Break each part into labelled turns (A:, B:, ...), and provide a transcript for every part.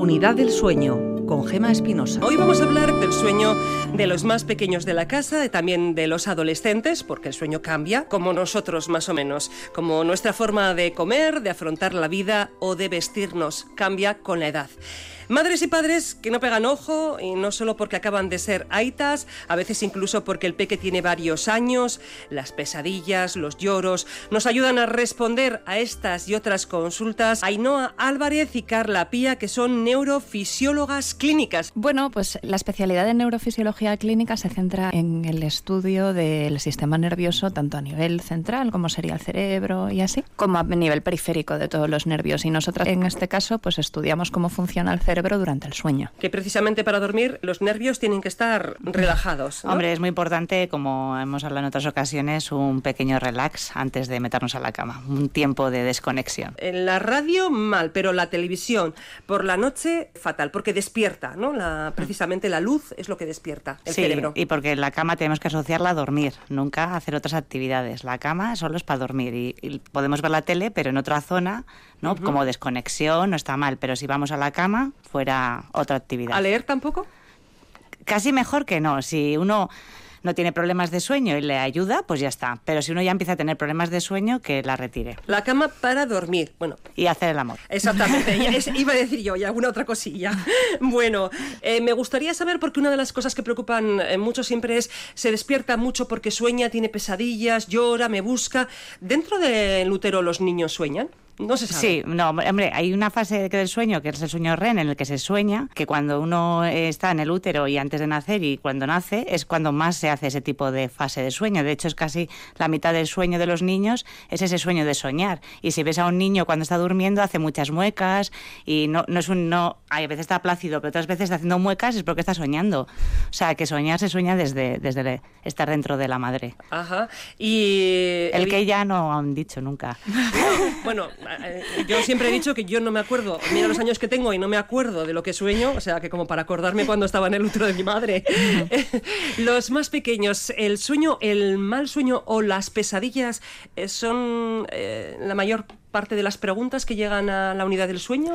A: Unidad del sueño con Gema Espinosa.
B: Hoy vamos a hablar del sueño de los más pequeños de la casa, también de los adolescentes, porque el sueño cambia, como nosotros más o menos, como nuestra forma de comer, de afrontar la vida o de vestirnos cambia con la edad. Madres y padres que no pegan ojo, y no solo porque acaban de ser aitas, a veces incluso porque el peque tiene varios años, las pesadillas, los lloros, nos ayudan a responder a estas y otras consultas Ainhoa Álvarez y Carla Pía, que son neurofisiólogas clínicas.
C: Bueno, pues la especialidad de neurofisiología clínica se centra en el estudio del sistema nervioso, tanto a nivel central, como sería el cerebro y así, como a nivel periférico de todos los nervios. Y nosotras, en este caso, pues estudiamos cómo funciona el cerebro durante el sueño.
B: Que precisamente para dormir los nervios tienen que estar relajados.
D: Hombre, es muy importante, como hemos hablado en otras ocasiones, un pequeño relax antes de meternos a la cama, un tiempo de desconexión.
B: En la radio mal, pero la televisión por la noche fatal, porque despierta, ¿no? La, precisamente la luz es lo que despierta el
D: sí,
B: cerebro.
D: Y porque la cama tenemos que asociarla a dormir, nunca hacer otras actividades. La cama solo es para dormir y, podemos ver la tele, pero en otra zona, ¿no? Como desconexión, no está mal, pero si vamos a la cama, fuera otra actividad.
B: ¿A leer tampoco?
D: Casi mejor que no. Si uno no tiene problemas de sueño y le ayuda, pues ya está. Pero si uno ya empieza a tener problemas de sueño, que la retire.
B: La cama para dormir. Bueno.
D: Y hacer el amor.
B: Exactamente. iba a decir yo, y alguna otra cosilla. Bueno, eh, me gustaría saber, porque una de las cosas que preocupan eh, mucho siempre es, se despierta mucho porque sueña, tiene pesadillas, llora, me busca. ¿Dentro del útero los niños sueñan? No se sabe.
D: Sí, no, hombre, hay una fase del sueño que es el sueño REN en el que se sueña, que cuando uno está en el útero y antes de nacer y cuando nace es cuando más se hace ese tipo de fase de sueño. De hecho, es casi la mitad del sueño de los niños es ese sueño de soñar. Y si ves a un niño cuando está durmiendo hace muchas muecas y no, no es un no, a veces está plácido, pero otras veces está haciendo muecas es porque está soñando. O sea, que soñar se sueña desde, desde estar dentro de la madre.
B: Ajá. Y
D: el que ya no han dicho nunca.
B: bueno, yo siempre he dicho que yo no me acuerdo, mira los años que tengo y no me acuerdo de lo que sueño, o sea que como para acordarme cuando estaba en el útero de mi madre. los más pequeños, el sueño, el mal sueño o las pesadillas eh, son eh, la mayor parte de las preguntas que llegan a la unidad del sueño?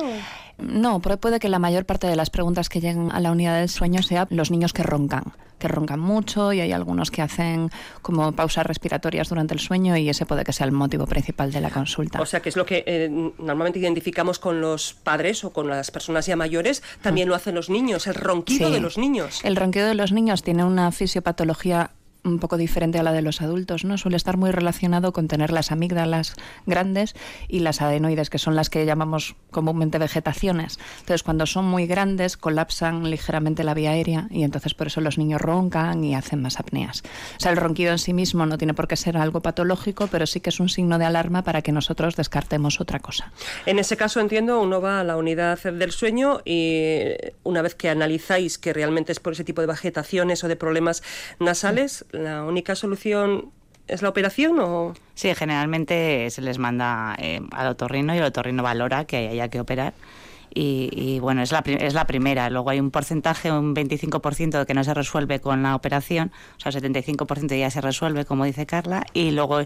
C: No, puede que la mayor parte de las preguntas que lleguen a la unidad del sueño sea los niños que roncan, que roncan mucho y hay algunos que hacen como pausas respiratorias durante el sueño y ese puede que sea el motivo principal de la consulta.
B: O sea, que es lo que eh, normalmente identificamos con los padres o con las personas ya mayores, también lo hacen los niños, el ronquido de los niños.
C: El ronquido de los niños tiene una fisiopatología un poco diferente a la de los adultos, ¿no? Suele estar muy relacionado con tener las amígdalas grandes y las adenoides, que son las que llamamos comúnmente vegetaciones. Entonces, cuando son muy grandes, colapsan ligeramente la vía aérea y entonces por eso los niños roncan y hacen más apneas. O sea, el ronquido en sí mismo no tiene por qué ser algo patológico, pero sí que es un signo de alarma para que nosotros descartemos otra cosa.
B: En ese caso, entiendo, uno va a la unidad del sueño y una vez que analizáis que realmente es por ese tipo de vegetaciones o de problemas nasales, ¿La única solución es la operación o...?
D: Sí, generalmente se les manda eh, al otorrino y el otorrino valora que haya que operar. Y, bueno, es la, es la primera. Luego hay un porcentaje, un 25% que no se resuelve con la operación, o sea, el 75% ya se resuelve, como dice Carla, y luego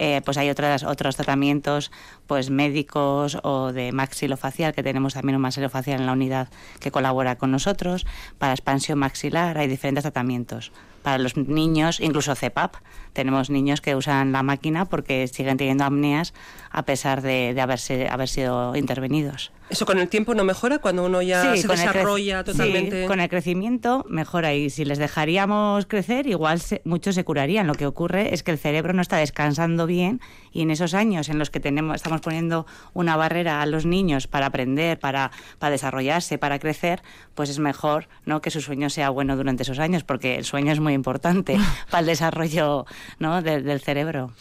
D: eh, pues hay otras, otros tratamientos pues médicos o de maxilofacial, que tenemos también un maxilofacial en la unidad que colabora con nosotros, para expansión maxilar, hay diferentes tratamientos para los niños, incluso CEPAP. Tenemos niños que usan la máquina porque siguen teniendo apneas a pesar de, de haberse, haber sido intervenidos.
B: ¿Eso con el tiempo no mejora cuando uno ya se desarrolla totalmente?
D: Sí, con el crecimiento mejora y si les dejaríamos crecer, igual muchos se curarían. Lo que ocurre es que el cerebro no está descansando bien y en esos años en los que tenemos, estamos poniendo una barrera a los niños para aprender, para, para desarrollarse, para crecer, pues es mejor ¿no? que su sueño sea bueno durante esos años porque el sueño es muy importante para el desarrollo ¿no? del cerebro.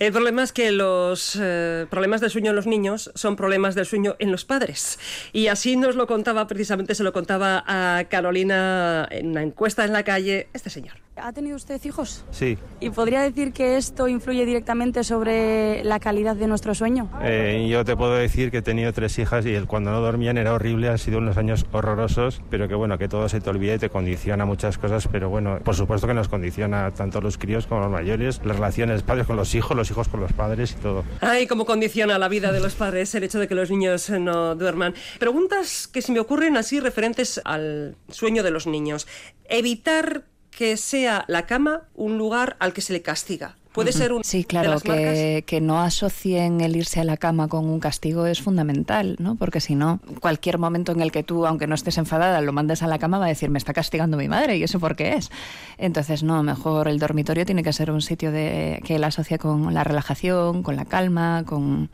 B: El problema es que los eh, problemas del sueño en los niños son problemas del sueño en los padres. Y así nos lo contaba, precisamente se lo contaba a Carolina en una encuesta en la calle, este señor.
E: ¿Ha tenido usted hijos?
F: Sí.
E: ¿Y podría decir que esto influye directamente sobre la calidad de nuestro sueño?
F: Eh, yo te puedo decir que he tenido tres hijas y el cuando no dormían era horrible, han sido unos años horrorosos, pero que bueno, que todo se te olvida y te condiciona muchas cosas, pero bueno, por supuesto que nos condiciona tanto los críos como los mayores, las relaciones, padres con los hijos, los hijos con los padres y todo.
B: Ay, cómo condiciona la vida de los padres el hecho de que los niños no duerman. Preguntas que se me ocurren así referentes al sueño de los niños. Evitar que sea la cama un lugar al que se le castiga. Puede ser un.
C: Sí, claro, que, que, no asocien el irse a la cama con un castigo es fundamental, ¿no? Porque si no, cualquier momento en el que tú, aunque no estés enfadada, lo mandes a la cama, va a decir, me está castigando mi madre, ¿y eso por qué es? Entonces, no, mejor el dormitorio tiene que ser un sitio de, que él asocia con la relajación, con la calma, con,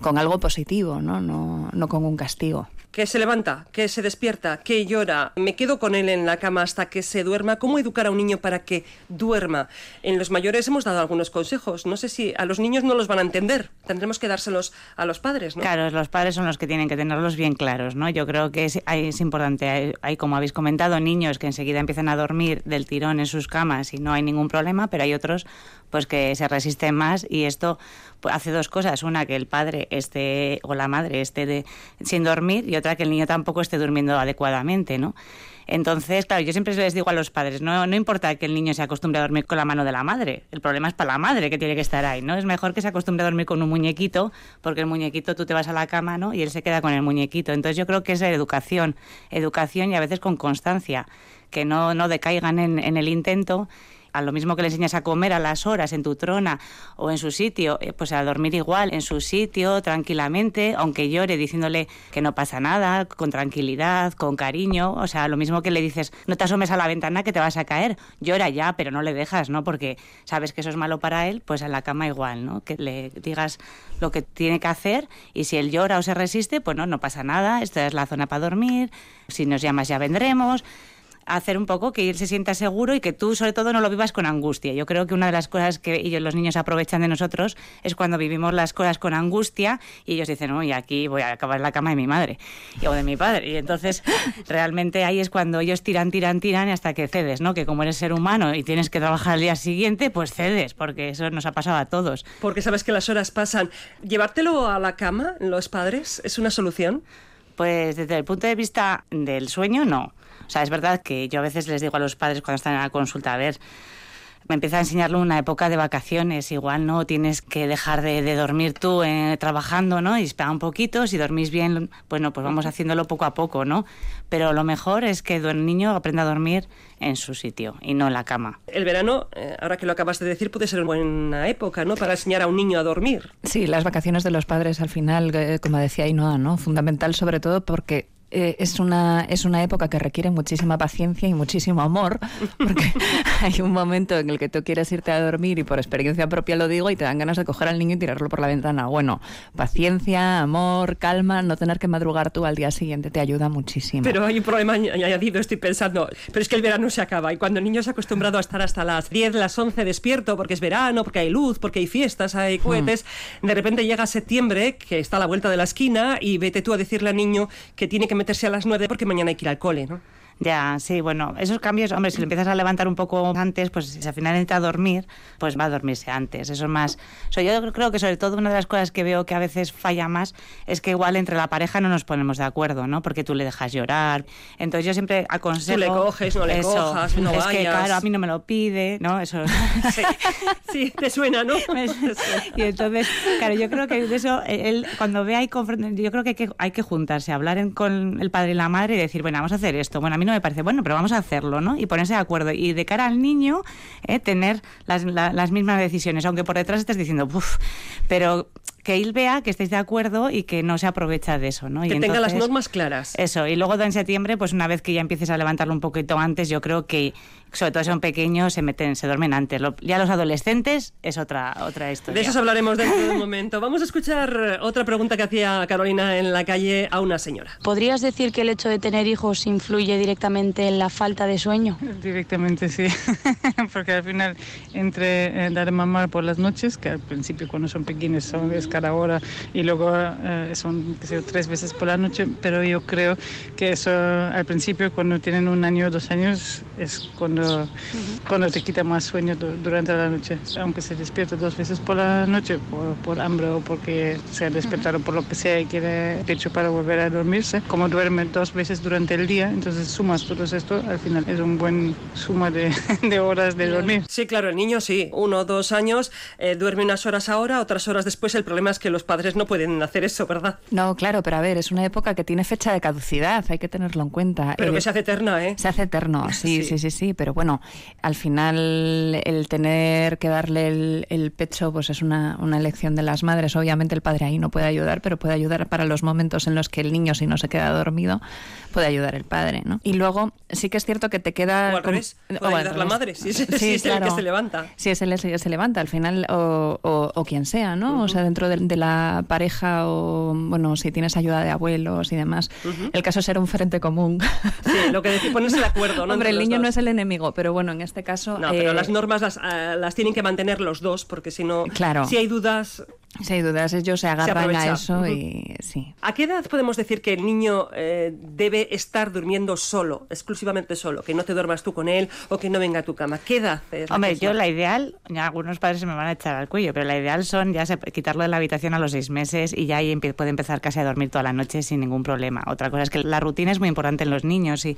C: con algo positivo, ¿no? No, no con un castigo
B: que se levanta, que se despierta, que llora, me quedo con él en la cama hasta que se duerma. ¿Cómo educar a un niño para que duerma? En los mayores hemos dado algunos consejos. No sé si a los niños no los van a entender. Tendremos que dárselos a los padres, ¿no?
D: Claro, los padres son los que tienen que tenerlos bien claros, ¿no? Yo creo que es, importante. Hay, hay, como habéis comentado, niños que enseguida empiezan a dormir del tirón en sus camas y no hay ningún problema, pero hay otros pues que se resisten más y esto hace dos cosas. Una, que el padre esté o la madre esté de, sin dormir y otra, que el niño tampoco esté durmiendo adecuadamente, ¿no? Entonces, claro, yo siempre les digo a los padres, no, no importa que el niño se acostumbre a dormir con la mano de la madre, el problema es para la madre que tiene que estar ahí, ¿no? Es mejor que se acostumbre a dormir con un muñequito, porque el muñequito tú te vas a la cama, ¿no? Y él se queda con el muñequito. Entonces yo creo que es educación, educación y a veces con constancia, que no, no decaigan en, en el intento a lo mismo que le enseñas a comer a las horas en tu trona o en su sitio, eh, pues a dormir igual en su sitio, tranquilamente, aunque llore, diciéndole que no pasa nada, con tranquilidad, con cariño. O sea, lo mismo que le dices, no te asomes a la ventana que te vas a caer. Llora ya, pero no le dejas, ¿no? Porque sabes que eso es malo para él, pues en la cama igual, ¿no? Que le digas lo que tiene que hacer y si él llora o se resiste, pues no, no pasa nada, esta es la zona para dormir, si nos llamas ya vendremos hacer un poco que él se sienta seguro y que tú sobre todo no lo vivas con angustia. Yo creo que una de las cosas que ellos, los niños aprovechan de nosotros es cuando vivimos las cosas con angustia y ellos dicen, uy, aquí voy a acabar la cama de mi madre o de mi padre. Y entonces realmente ahí es cuando ellos tiran, tiran, tiran hasta que cedes, ¿no? Que como eres ser humano y tienes que trabajar al día siguiente, pues cedes, porque eso nos ha pasado a todos.
B: Porque sabes que las horas pasan. ¿Llevártelo a la cama, los padres, es una solución?
D: Pues desde el punto de vista del sueño, no. O sea, es verdad que yo a veces les digo a los padres cuando están en la consulta, a ver, me empieza a enseñarlo una época de vacaciones, igual no tienes que dejar de, dormir tú eh, trabajando, ¿no? Y espera un poquito, si dormís bien, bueno, pues vamos haciéndolo poco a poco, ¿no? Pero lo mejor es que el niño aprenda a dormir en su sitio y no en la cama.
B: El verano, eh, ahora que lo acabas de decir, puede ser una buena época, ¿no? Para enseñar a un niño a dormir.
C: Sí, las vacaciones de los padres al final, eh, como decía Ainhoa, ¿no? Fundamental sobre todo porque eh, es, una, es una época que requiere muchísima paciencia y muchísimo amor, porque hay un momento en el que tú quieres irte a dormir y por experiencia propia lo digo y te dan ganas de coger al niño y tirarlo por la ventana. Bueno, paciencia, amor, calma, no tener que madrugar tú al día siguiente te ayuda muchísimo.
B: Pero hay un problema añadido, estoy pensando, pero es que el verano se acaba y cuando el niño se ha acostumbrado a estar hasta las 10, las 11 despierto porque es verano, porque hay luz, porque hay fiestas, hay cohetes, mm. de repente llega septiembre, que está a la vuelta de la esquina y vete tú a decirle al niño que tiene que meterse a las nueve porque mañana hay que ir al cole, ¿no?
D: Ya, sí, bueno, esos cambios, hombre, si lo empiezas a levantar un poco antes, pues si al final entra a dormir, pues va a dormirse antes. Eso es más. yo creo que sobre todo una de las cosas que veo que a veces falla más es que igual entre la pareja no nos ponemos de acuerdo, ¿no? Porque tú le dejas llorar. Entonces yo siempre aconsejo.
B: Tú le coges, no le cojas, no
D: es
B: que,
D: claro, a mí no me lo pide, ¿no? Eso.
B: Sí, sí te suena, ¿no?
D: y entonces, claro, yo creo que eso, él, cuando vea y yo creo que hay que, hay que juntarse, hablar con el padre y la madre y decir, bueno, vamos a hacer esto. Bueno, a mí no me parece bueno, pero vamos a hacerlo, ¿no? Y ponerse de acuerdo. Y de cara al niño, eh, tener las, las mismas decisiones, aunque por detrás estés diciendo, uff, pero que él vea que estéis de acuerdo y que no se aprovecha de eso, ¿no?
B: Que tenga las normas claras.
D: Eso, y luego en septiembre, pues una vez que ya empieces a levantarlo un poquito antes, yo creo que sobre todo si son pequeños, se meten, se duermen antes. ya los adolescentes es otra, otra historia.
B: De eso hablaremos dentro de un momento. Vamos a escuchar otra pregunta que hacía Carolina en la calle a una señora.
E: ¿Podrías decir que el hecho de tener hijos influye directamente en la falta de sueño?
G: Directamente sí, porque al final entre eh, dar mamar por las noches, que al principio cuando son pequeños son, es cada hora y luego eh, son tres veces por la noche, pero yo creo que eso al principio cuando tienen un año o dos años es cuando, cuando te quita más sueño durante la noche, aunque se despierte dos veces por la noche por, por hambre o porque se ha despertado por lo que sea y quiere pecho para volver a dormirse, como duerme dos veces durante el día, entonces sumas todo esto, al final es un buen suma de, de horas de dormir.
B: Sí, claro, el niño sí, uno o dos años, eh, duerme unas horas ahora, otras horas después, el problema es que los padres no pueden hacer eso, ¿verdad?
C: No, claro, pero a ver, es una época que tiene fecha de caducidad, hay que tenerlo en cuenta.
B: Pero que se hace eterna, ¿eh?
C: Se hace eterno, sí, sí, sí, sí, pero bueno, al final el tener que darle el, pecho pues es una, una elección de las madres. Obviamente el padre ahí no puede ayudar, pero puede ayudar para los momentos en los que el niño, si no se queda dormido, puede ayudar el padre, ¿no? Y luego sí que es cierto que te queda...
B: O al revés, puede ayudar la madre, si es, el que se levanta.
C: Si es el que se levanta, al final, o, o, quien sea, ¿no? O sea, dentro de, la pareja o, bueno, si tienes ayuda de abuelos y demás. El caso es ser un frente común.
B: Sí, lo que decir, ponerse de acuerdo, ¿no?
C: Hombre, el niño no es el enemigo, pero bueno, en este caso...
B: No, pero las eh, normas las, ah, las, tienen que mantener los dos, porque si no, claro. si hay dudas...
C: Si hay dudas, ellos se agarran a eso y sí.
B: ¿A qué edad podemos decir que el niño eh, debe estar durmiendo solo, exclusivamente solo? Que no te duermas tú con él o que no venga a tu cama. ¿Qué edad es?
D: Hombre, yo la ideal, ya algunos padres se me van a echar al cuello, pero la ideal son ya quitarlo de la habitación a los seis meses y ya ahí puede empezar casi a dormir toda la noche sin ningún problema. Otra cosa es que la rutina es muy importante en los niños y,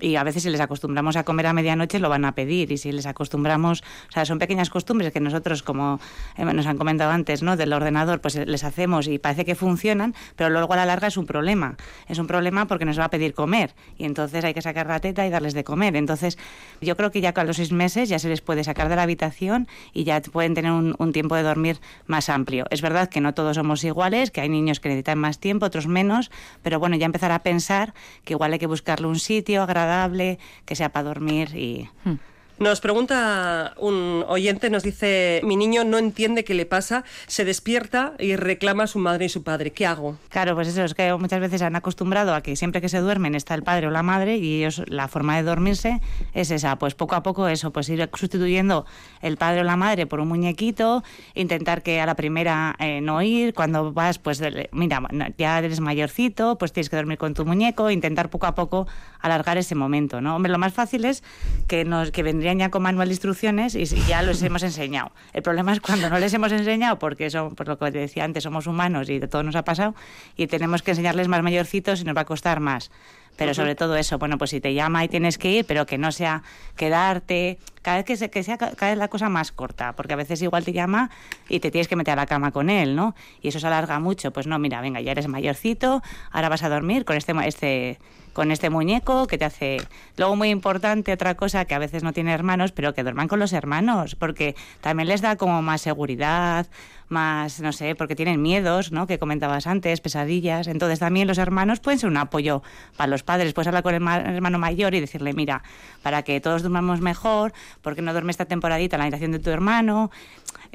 D: y a veces si les acostumbramos a comer a medianoche lo van a pedir y si les acostumbramos, o sea, son pequeñas costumbres que nosotros, como eh, nos han comentado antes, ¿no? Del ordenador, pues les hacemos y parece que funcionan, pero luego a la larga es un problema. Es un problema porque nos va a pedir comer y entonces hay que sacar la teta y darles de comer. Entonces, yo creo que ya a los seis meses ya se les puede sacar de la habitación y ya pueden tener un, un tiempo de dormir más amplio. Es verdad que no todos somos iguales, que hay niños que necesitan más tiempo, otros menos, pero bueno, ya empezar a pensar que igual hay que buscarle un sitio agradable, que sea para dormir y...
B: Hmm. Nos pregunta un oyente, nos dice, mi niño no entiende qué le pasa, se despierta y reclama a su madre y su padre. ¿Qué hago?
D: Claro, pues eso es que muchas veces han acostumbrado a que siempre que se duermen está el padre o la madre y ellos la forma de dormirse es esa, pues poco a poco eso, pues ir sustituyendo el padre o la madre por un muñequito, intentar que a la primera eh, no ir, cuando vas, pues mira, ya eres mayorcito, pues tienes que dormir con tu muñeco, intentar poco a poco alargar ese momento, ¿no? Lo más fácil es que nos que ya con manual de instrucciones y ya los hemos enseñado. El problema es cuando no les hemos enseñado, porque son, por lo que te decía antes, somos humanos y de todo nos ha pasado, y tenemos que enseñarles más mayorcitos y nos va a costar más. Pero sobre todo eso, bueno, pues si te llama y tienes que ir, pero que no sea quedarte, cada vez que, se, que sea cada vez la cosa más corta, porque a veces igual te llama y te tienes que meter a la cama con él, ¿no? Y eso se alarga mucho, pues no, mira, venga, ya eres mayorcito, ahora vas a dormir con este, este con este muñeco que te hace... Luego, muy importante, otra cosa que a veces no tiene hermanos, pero que duerman con los hermanos, porque también les da como más seguridad, más, no sé, porque tienen miedos, ¿no? Que comentabas antes, pesadillas. Entonces también los hermanos pueden ser un apoyo para los padres. Puedes hablar con el hermano mayor y decirle, mira, para que todos durmamos mejor, ¿por qué no duerme esta temporadita en la habitación de tu hermano?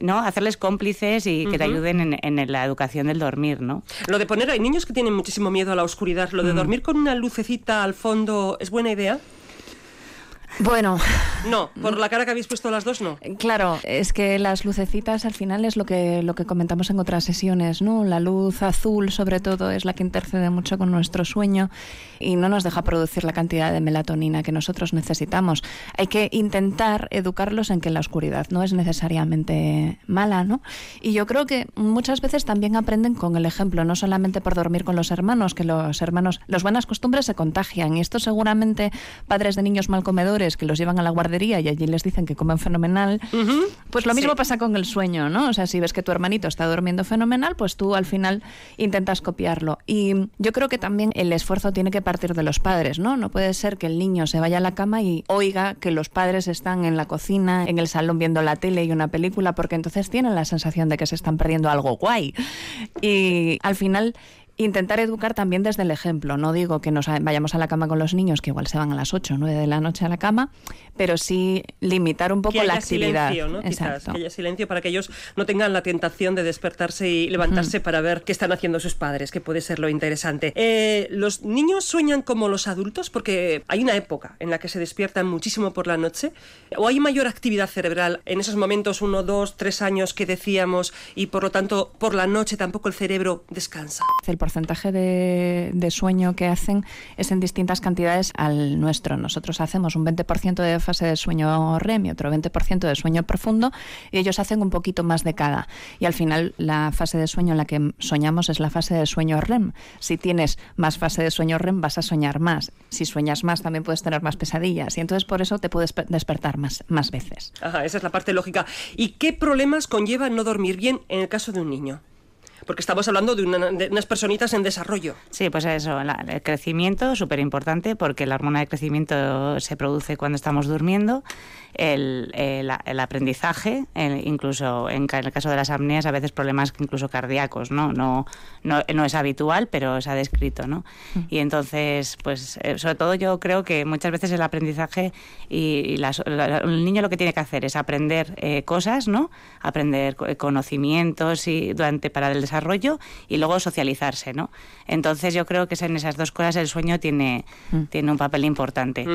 D: ¿no? Hacerles cómplices y que te ayuden en, la educación del dormir, ¿no?
B: Lo de poner, hay niños que tienen muchísimo miedo a la oscuridad. Lo de dormir con una lucecita al fondo, ¿es buena idea?
C: Bueno.
B: No, por la cara que habéis puesto las dos, no.
C: Claro, es que las lucecitas al final es lo que, lo que comentamos en otras sesiones, ¿no? La luz azul, sobre todo, es la que intercede mucho con nuestro sueño y no nos deja producir la cantidad de melatonina que nosotros necesitamos. Hay que intentar educarlos en que la oscuridad no es necesariamente mala, ¿no? Y yo creo que muchas veces también aprenden con el ejemplo, no solamente por dormir con los hermanos, que los hermanos, las buenas costumbres se contagian y esto seguramente padres de niños mal comedores que los llevan a la guardería y allí les dicen que comen fenomenal, pues lo mismo pasa con el sueño, ¿no? O sea, si ves que tu hermanito está durmiendo fenomenal, pues tú al final intentas copiarlo. Y yo creo que también el esfuerzo tiene que partir de los padres, ¿no? No puede ser que el niño se vaya a la cama y oiga que los padres están en la cocina, en el salón viendo la tele y una película, porque entonces tienen la sensación de que se están perdiendo algo guay. Y al final Intentar educar también desde el ejemplo. No digo que nos vayamos a la cama con los niños, que igual se van a las 8 o 9 de la noche a la cama, pero sí limitar un poco
B: que haya
C: la actividad.
B: Silencio, ¿no? Quizás, que haya silencio para que ellos no tengan la tentación de despertarse y levantarse para ver qué están haciendo sus padres, que puede ser lo interesante. Eh, ¿Los niños sueñan como los adultos? Porque hay una época en la que se despiertan muchísimo por la noche. ¿O hay mayor actividad cerebral en esos momentos, uno, dos, tres años que decíamos, y por lo tanto por la noche tampoco el cerebro descansa?
C: El porcentaje de, sueño que hacen es en distintas cantidades al nuestro. Nosotros hacemos un 20% de fase de sueño REM y otro 20% de sueño profundo y ellos hacen un poquito más de cada. Y al final la fase de sueño en la que soñamos es la fase de sueño REM. Si tienes más fase de sueño REM vas a soñar más. Si sueñas más también puedes tener más pesadillas y entonces por eso te puedes pe- despertar más, más veces.
B: Ajá, esa es la parte lógica. ¿Y qué problemas conlleva no dormir bien en el caso de un niño? Porque estamos hablando de, una- de unas personitas en desarrollo.
D: Sí, pues eso, la- el crecimiento, súper importante, porque la hormona de crecimiento se produce cuando estamos durmiendo. El, el- el aprendizaje, el- incluso en, en el caso de las apneas, a veces problemas incluso cardíacos, ¿no? No, no, no es habitual, pero se ha descrito, ¿no? Y entonces, pues, eh, sobre todo yo creo que muchas veces el aprendizaje y, y las- la- el niño lo que tiene que hacer es aprender eh, cosas, ¿no? Aprender co- conocimientos y durante para el desarrollo y luego socializarse, ¿no? Entonces yo creo que en esas dos cosas el sueño tiene, tiene un papel importante.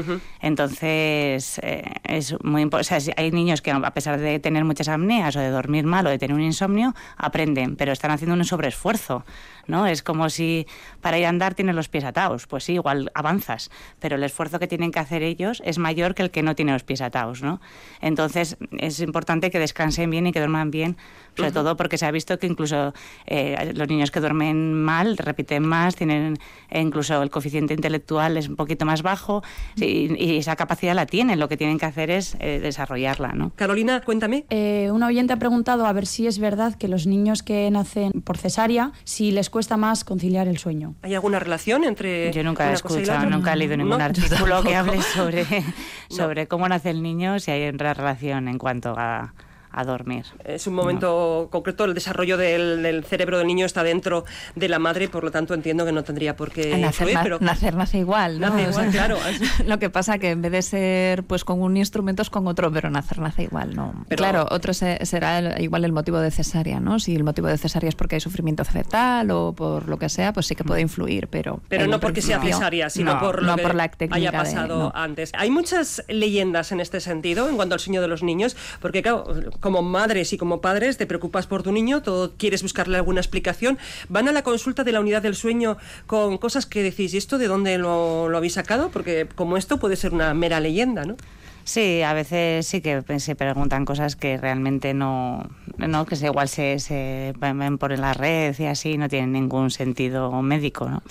D: Entonces eh, es muy importante. hay niños que a pesar de tener muchas apneas o de dormir mal o de tener un insomnio, aprenden, pero están haciendo un sobreesfuerzo, ¿no? Es como si para ir a andar tienes los pies atados. Pues sí, igual avanzas, pero el esfuerzo que tienen que hacer ellos es mayor que el que no tiene los pies atados, ¿no? Entonces es importante que descansen bien y que duerman bien, sobre todo porque se ha visto que incluso eh, los niños que duermen mal repiten más, tienen eh, incluso el coeficiente intelectual es un poquito más bajo y, y esa capacidad la tienen. Lo que tienen que hacer es eh, desarrollarla, ¿no?
B: Carolina, cuéntame.
E: Eh, una oyente ha preguntado a ver si es verdad que los niños que nacen por cesárea, si les cuesta más conciliar el sueño.
B: ¿Hay alguna relación entre
D: Yo nunca he escuchado, nunca he leído ningún
B: No,
D: artículo que hable sobre, sobre cómo nace el niño, si hay una relación en cuanto a, a dormir.
B: Es un momento concreto, el desarrollo del, del cerebro del niño está dentro de la madre, por lo tanto entiendo que no tendría por qué
C: nacer,
B: influir, pero
C: nacer nace igual, ¿no?
B: Nace igual, claro.
C: Lo que pasa que en vez de ser pues con un instrumento es con otro, pero nacer nace igual, ¿no?
B: Pero-
C: claro, otro se- será el- igual el motivo de cesárea, ¿no? Si el motivo de cesárea es porque hay sufrimiento fetal o por lo que sea, pues sí que puede influir, pero...
B: Pero no porque sea cesárea, sino
C: no,
B: por lo
C: no
B: que
C: por la técnica
B: haya pasado antes. Hay muchas leyendas en este sentido en cuanto al sueño de los niños, porque claro, como madres y como padres te preocupas por tu niño, todo quieres buscarle alguna explicación. Van a la consulta de la unidad del sueño con cosas que decís, ¿y esto de dónde lo, lo habéis sacado? Porque como esto puede ser una mera leyenda, ¿no?
D: Sí, a veces sí que se preguntan cosas que realmente no, no que se, igual se, se ven por la red y así, no tienen ningún sentido médico, ¿no?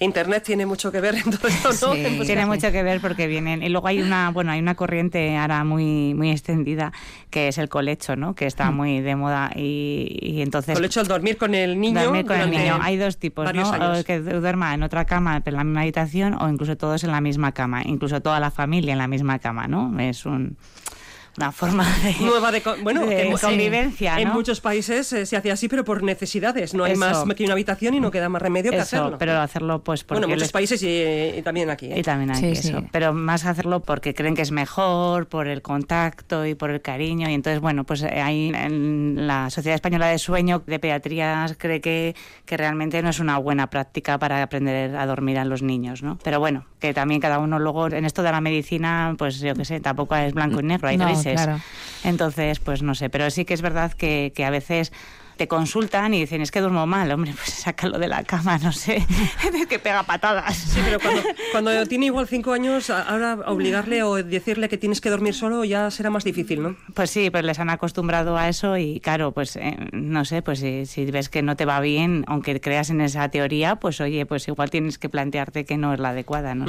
B: Internet tiene mucho que ver en todo esto, ¿no?
C: Sí.
D: Tiene mucho que ver porque vienen y luego hay una bueno hay una corriente ahora muy muy extendida que es el colecho, ¿no? Que está muy de moda y, y entonces
B: Con el dormir con el niño.
D: dormir con el niño. Hay dos tipos, ¿no? O que duerma en otra cama, pero en la misma habitación, o incluso todos en la misma cama, incluso toda la familia en la misma cama, ¿no? Es un, una forma de,
B: nueva de, bueno,
D: de
B: que
D: convivencia,
B: En
D: ¿no?
B: muchos países eh, se hace así, pero por necesidades. No hay
D: Eso.
B: más que una habitación y no queda más remedio que
D: Eso,
B: hacerlo.
D: pero hacerlo pues porque
B: bueno, en muchos
D: les-
B: países y, y también aquí. ¿eh?
D: Y también hay
C: Sí,
D: eso.
C: sí.
D: Pero más hacerlo porque creen que es mejor, por el contacto y por el cariño. Y entonces, bueno, pues eh, ahí en la Sociedad Española de Sueño de Pediatría cree que, que realmente no es una buena práctica para aprender a dormir a los niños, ¿no? Pero bueno, que también cada uno luego, en esto de la medicina, pues yo qué sé, tampoco es blanco y negro, hay
C: No, claro.
D: Entonces, pues no sé, pero sí que es verdad que a veces te consultan y dicen, es que duermo mal, hombre, pues sácalo de la cama, no sé, es que pega patadas.
B: Sí, pero cuando, cuando tiene igual cinco años, ahora obligarle o decirle que tienes que dormir solo ya será más difícil, ¿no?
D: Pues sí, pues les han acostumbrado a eso y claro, pues eh, no sé, pues si, si ves que no te va bien, aunque creas en esa teoría, pues oye, pues igual tienes que plantearte que no es la adecuada, no.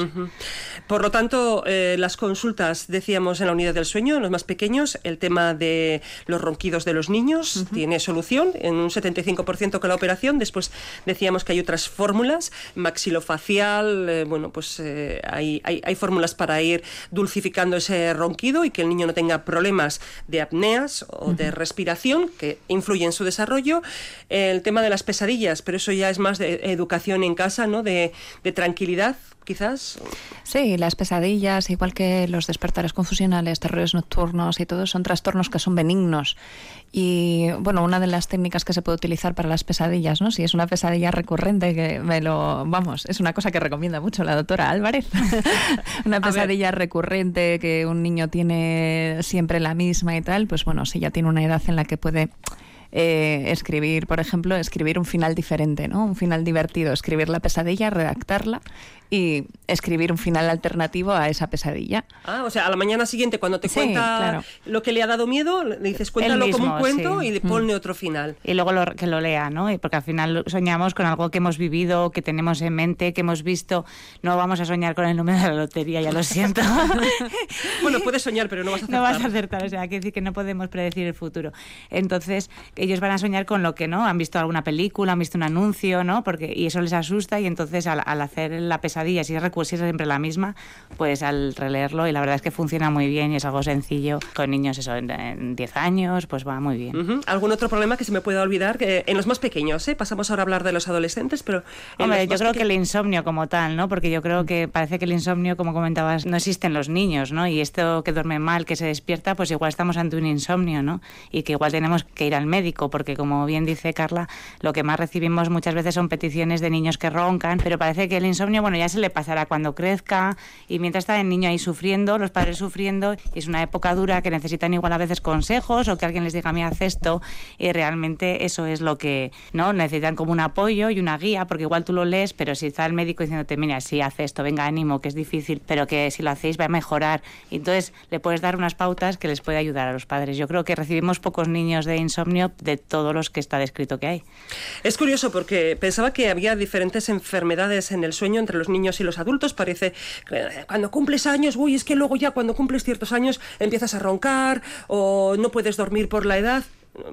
B: Por lo tanto, eh, las consultas, decíamos en la unidad del sueño, en los más pequeños, el tema de los ronquidos de los niños tiene solución en un 75% con la operación. Después decíamos que hay otras fórmulas, maxilofacial, eh, bueno, pues eh, hay, hay, hay, fórmulas para ir dulcificando ese ronquido y que el niño no tenga problemas de apneas o de respiración que influyen en su desarrollo. El tema de las pesadillas, pero eso ya es más de educación en casa, ¿no? De, de tranquilidad, quizás.
C: Sí, las pesadillas, igual que los despertares confusionales, terrores nocturnos y todo, son trastornos que son benignos. Y bueno, una de las técnicas que se puede utilizar para las pesadillas, ¿no? Si es una pesadilla recurrente, que me lo. Vamos, es una cosa que recomienda mucho la doctora Álvarez. una pesadilla recurrente que un niño tiene siempre la misma y tal, pues bueno, si ya tiene una edad en la que puede eh, escribir, por ejemplo, escribir un final diferente, ¿no? Un final divertido, escribir la pesadilla, redactarla y escribir un final alternativo a esa pesadilla.
B: Ah, o sea, a la mañana siguiente cuando te cuenta lo que le ha dado miedo, le dices cuéntalo como un cuento y le mm. ponle otro final.
D: Y luego que lo lea, ¿no? Porque al final soñamos con algo que hemos vivido, que tenemos en mente, que hemos visto. No vamos a soñar con el número de la lotería, ya lo siento.
B: bueno, puedes soñar, pero no vas a acertar.
D: No vas a acertar, o sea, hay que decir que no podemos predecir el futuro. Entonces, ellos van a soñar con lo que no, han visto alguna película, han visto un anuncio, ¿no? Porque y eso les asusta y entonces al, al hacer la pesadilla y si es siempre la misma, pues al releerlo, y la verdad es que funciona muy bien y es algo sencillo, con niños eso, en 10 años, pues va muy bien.
B: ¿Algún otro problema que se me pueda olvidar? Que en los más pequeños, ¿eh? Pasamos ahora a hablar de los adolescentes, pero...
D: Hombre, yo creo que el insomnio como tal, ¿no? Porque yo creo que parece que el insomnio, como comentabas, no existe en los niños, ¿no? Y esto que duerme mal, que se despierta, pues igual estamos ante un insomnio, ¿no? Y que igual tenemos que ir al médico, porque como bien dice Carla, lo que más recibimos muchas veces son peticiones de niños que roncan, pero parece que el insomnio, bueno, ya se le pasará cuando crezca y mientras está el niño ahí sufriendo, los padres sufriendo, y es una época dura que necesitan igual a veces consejos o que alguien les diga, mira, haz esto, y realmente eso es lo que, ¿no? Necesitan como un apoyo y una guía, porque igual tú lo lees, pero si está el médico diciéndote, mira, sí, haz esto, venga, ánimo, que es difícil, pero que si lo hacéis va a mejorar, entonces le puedes dar unas pautas que les puede ayudar a los padres. Yo creo que recibimos pocos niños de insomnio de todos los que está descrito que hay.
B: Es curioso porque pensaba que había diferentes enfermedades en el sueño entre los niños y los adultos. Parece que cuando cumples años, uy, es que luego ya cuando cumples ciertos años empiezas a roncar o no puedes dormir por la edad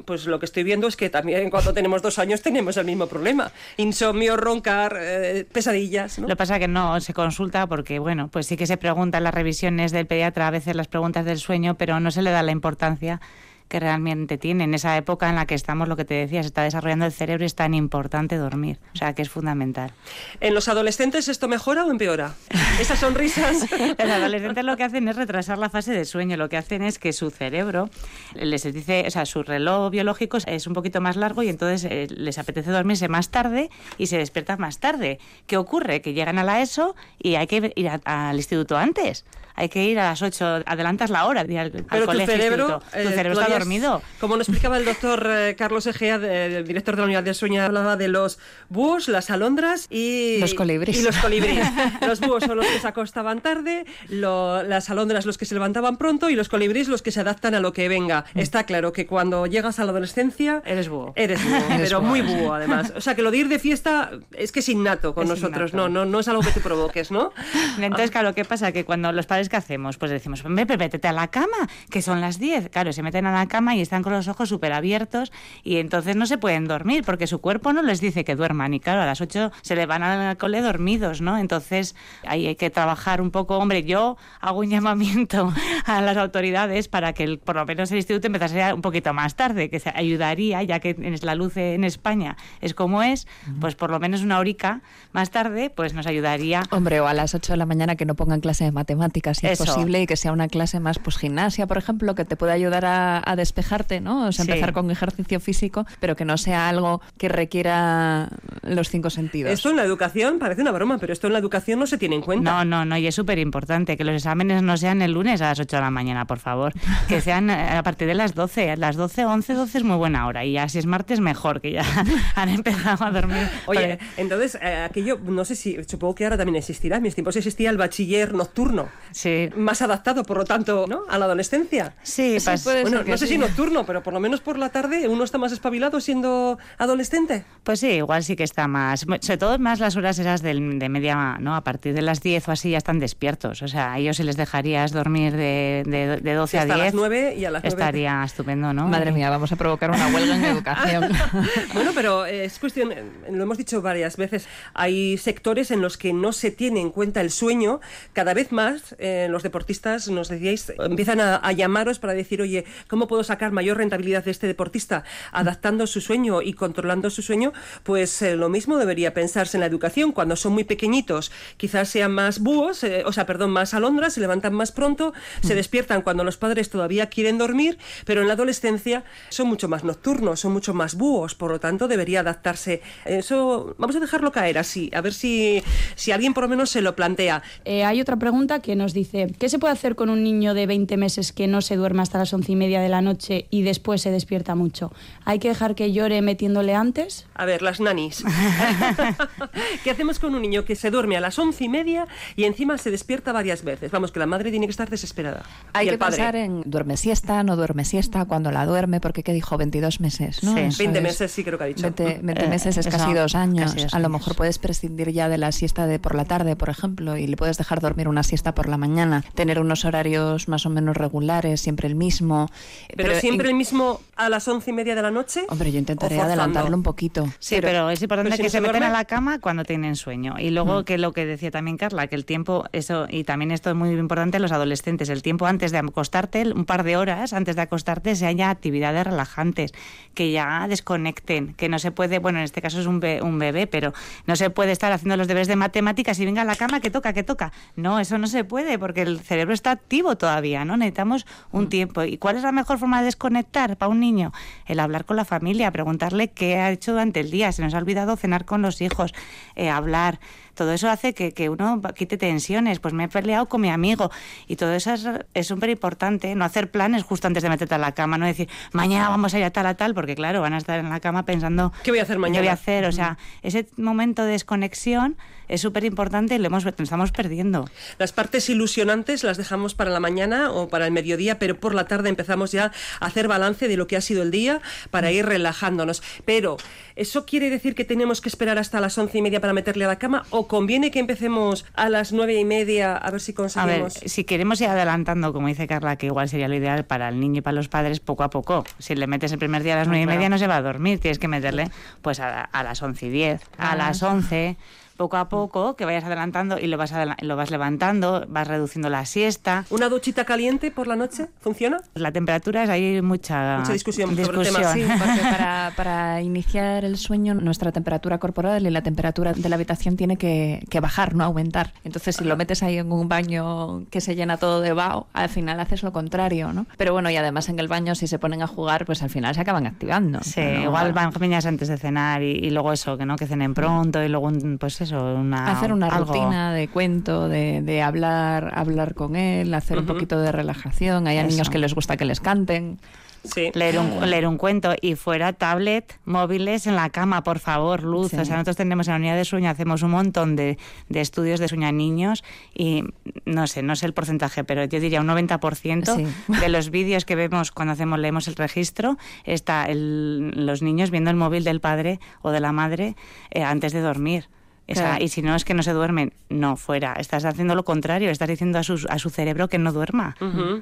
B: pues lo que estoy viendo es que también cuando tenemos dos años tenemos el mismo problema. Insomnio, roncar, eh, pesadillas.
D: Lo que pasa que no se consulta porque, bueno, pues sí que se preguntan las revisiones del pediatra, a veces las preguntas del sueño, pero no se le da la importancia que realmente tiene. En esa época en la que estamos, lo que te decía, se está desarrollando el cerebro y es tan importante dormir. O sea, que es fundamental.
B: ¿En los adolescentes esto mejora o empeora? Esas sonrisas.
D: los adolescentes lo que hacen es retrasar la fase de sueño. Lo que hacen es que su cerebro les dice, o sea, su reloj biológico es un poquito más largo y entonces eh, les apetece dormirse más tarde y se despiertan más tarde. ¿Qué ocurre? Que llegan a la ESO y hay que ir al instituto antes hay que ir a las 8, adelantas la hora de al,
B: Pero
D: tu
B: cerebro,
D: tu cerebro está dormido.
B: Como lo explicaba el doctor eh, Carlos Egea, el director de la unidad de sueño, hablaba de los búhos, las alondras y
C: los colibríes.
B: Y los colibríes. los búhos son los que se acostaban tarde, las alondras los que se levantaban pronto y los colibríes los que se adaptan a lo que venga. Mm. Está claro que cuando llegas a la adolescencia...
D: Eres búho.
B: Eres búho, pero muy búho además. O sea que lo de ir de fiesta es que es innato con nosotros, No, no, no es algo que tú provoques, ¿no?
D: Entonces, claro, ¿qué pasa? Que cuando los padres ¿qué hacemos? Pues decimos, vete a la cama, que son las 10. Claro, se meten a la cama y están con los ojos súper abiertos y entonces no se pueden dormir porque su cuerpo no les dice que duerman. Y claro, a las 8 se le van al cole dormidos, ¿no? Entonces ahí hay que trabajar un poco. Hombre, yo hago un llamamiento a las autoridades para que por lo menos el instituto empezase un poquito más tarde, que se ayudaría, ya que la luz en España es como es, pues por lo menos una horica más tarde, pues nos ayudaría.
C: Hombre, o a las 8 de la mañana que no pongan clase de matemáticas si es posible, y que sea una clase más pues gimnasia, por ejemplo, que te pueda ayudar a, despejarte, ¿no? O sea, empezar con ejercicio físico, pero que no sea algo que requiera los cinco sentidos.
B: Esto en la educación parece una broma, pero esto en la educación no se tiene en cuenta.
D: No, no, no, y es súper importante que los exámenes no sean el lunes a las 8 de la mañana, por favor, que sean eh, a partir de las 12, las 12, 11, 12 es muy buena hora, y ya si es martes mejor, que ya han empezado a dormir.
B: Oye, entonces, eh, aquello, no sé si, supongo que ahora también existirá, en mis tiempos existía el bachiller nocturno.
D: Sí.
B: Más adaptado, por lo tanto, ¿no? A la adolescencia.
D: Sí,
C: Sí, puede
B: Bueno, no sé
C: sí.
B: si nocturno, pero por lo menos por la tarde uno está más espabilado siendo adolescente.
D: Pues sí, igual sí que está más. Sobre todo más las horas esas del- de media, ¿no? A partir de las 10 o así ya están despiertos. O sea, a ellos si les dejarías dormir de, de, de 12 a
B: Hasta
D: 10.
B: las 9 y a las 9.
D: Estaría estupendo, ¿no?
C: Madre mía, vamos a provocar una huelga en educación.
B: Bueno, pero eh, es cuestión, eh, lo hemos dicho varias veces, hay sectores en los que no se tiene en cuenta el sueño. Cada vez más eh, los deportistas, nos decíais, empiezan a, a llamaros para decir, oye, ¿cómo puedo sacar mayor rentabilidad de este deportista? Adaptando su sueño y controlando su sueño, pues eh, lo mismo debería pensarse en la educación. Cuando son muy pequeñitos, quizás sean más búhos, eh, o sea, perdón, más alondras, se levantan más pronto, se despiertan cuando los padres todavía quieren dormir, pero en la adolescencia son mucho más nocturnos, son mucho más búhos, por lo tanto debería adaptarse. Eso vamos a dejarlo caer así, a ver si, si alguien por lo menos se lo plantea.
E: Eh, hay otra pregunta que nos dice, ¿qué se puede hacer con un niño de 20 meses que no se duerme hasta las once y media de la noche y después se despierta mucho? ¿Hay que dejar que llore metiéndole antes?
B: A ver, las nanis. ¿Qué hacemos con un niño que se duerme a las once y media y encima se despierta varias veces? Vamos, que la madre tiene que estar desesperada.
C: Hay
B: y
C: que
B: el padre.
C: pensar en duerme siesta, no duerme siesta, cuando la duerme, porque ¿qué dijo? 22 meses, ¿no?
D: Sí,
C: Eso
B: 20
C: es-
B: meses sí creo que ha dicho.
C: 20, 20
D: Eh,
C: meses es casi dos años.
D: casi dos
C: a lo
D: años.
C: mejor puedes prescindir ya de la siesta de por la tarde, por ejemplo, y le puedes dejar dormir una siesta por la mañana. Tener unos horarios más o menos regulares, siempre el mismo.
B: Pero, siempre
C: en-
B: el mismo a las once y media de la noche.
C: Hombre, yo intentaré adelantarlo un poquito.
D: Sí, pero, es importante
B: pero si
D: que
B: no
D: se
B: se
D: meten a la cama cuando tienen sueño. Y luego que lo que decía también Carla, que el tiempo, eso, y también esto es muy importante en los adolescentes, el tiempo antes de acostarte, un par de horas antes de acostarte, se haya actividades relajantes, que ya desconecten, que no se puede, bueno, en este caso es un, be- un bebé, pero no se puede estar haciendo los deberes de matemáticas y venga a la cama que toca, que toca. No, eso no se puede, porque el cerebro está activo todavía, ¿no? Necesitamos un tiempo. ¿Y cuál es la mejor forma de desconectar para un niño? El hablar con la familia, preguntarle qué ha hecho durante el día, se nos ha olvidado cenar con los hijos, eh, hablar. Todo eso hace que, que uno quite tensiones. Pues me he peleado con mi amigo. Y todo eso es- es súper importante. No hacer planes justo antes de meterte a la cama. No decir, mañana vamos a ir a tal a tal, porque claro, van a estar en la cama pensando,
B: ¿Qué voy a hacer mañana?
D: ¿Qué voy a hacer? O sea, ese momento de desconexión es súper importante y lo, hemos, lo estamos perdiendo.
B: Las partes ilusionantes las dejamos para la mañana o para el mediodía, pero por la tarde empezamos ya a hacer balance de lo que ha sido el día para ir relajándonos. Pero, ¿eso quiere decir que tenemos que esperar hasta las once y media para meterle a la cama? ¿O conviene que empecemos a las nueve y media a ver si
D: A ver,
B: conseguimos?
D: si queremos ir adelantando, como dice Carla, que igual sería lo ideal para el niño y para los padres, poco a poco. Si le metes el primer día a las nueve y media, no se va a dormir. Tienes que meterle pues a, a las once y diez, a las once, poco a poco, que vayas adelantando y lo vas, adela- lo vas levantando, vas reduciendo la siesta.
B: ¿Una duchita caliente por la noche? ¿Funciona?
D: La temperatura es ahí mucha,
B: Mucha discusión sobre el tema,
D: discusión.
C: Sí, porque para, para iniciar el sueño nuestra temperatura corporal y la temperatura de la habitación tiene que, que bajar, no aumentar. Entonces, si lo metes ahí en un baño que se llena todo de vaho, al final haces lo contrario, ¿no? Pero bueno, y además en el baño, si se ponen a jugar, pues al final se acaban activando.
D: Sí,
C: ¿no?
D: igual van niñas antes de cenar y, y luego eso, que no que cenen pronto y luego un- pues eso, una
C: Hacer una
D: algo.
C: rutina de cuento, de, de hablar, hablar con él, hacer un poquito de relajación. Hay a
D: Eso.
C: niños que les gusta que les canten.
B: Sí.
D: Leer un, leer un cuento y fuera tablet, móviles en la cama, por favor, luz.
C: Sí.
D: O sea, nosotros tenemos en la unidad de sueño, hacemos un montón de, de estudios de sueño a niños y no sé, no sé el porcentaje, pero yo diría un 90%
C: Sí.
D: de los vídeos que vemos cuando hacemos leemos el registro, está el- los niños viendo el móvil del padre o de la madre eh, antes de dormir. O sea,
C: Claro.
D: y si no es que no se duermen, no, fuera. Estás haciendo lo contrario, estás diciendo a su, a su cerebro que no duerma.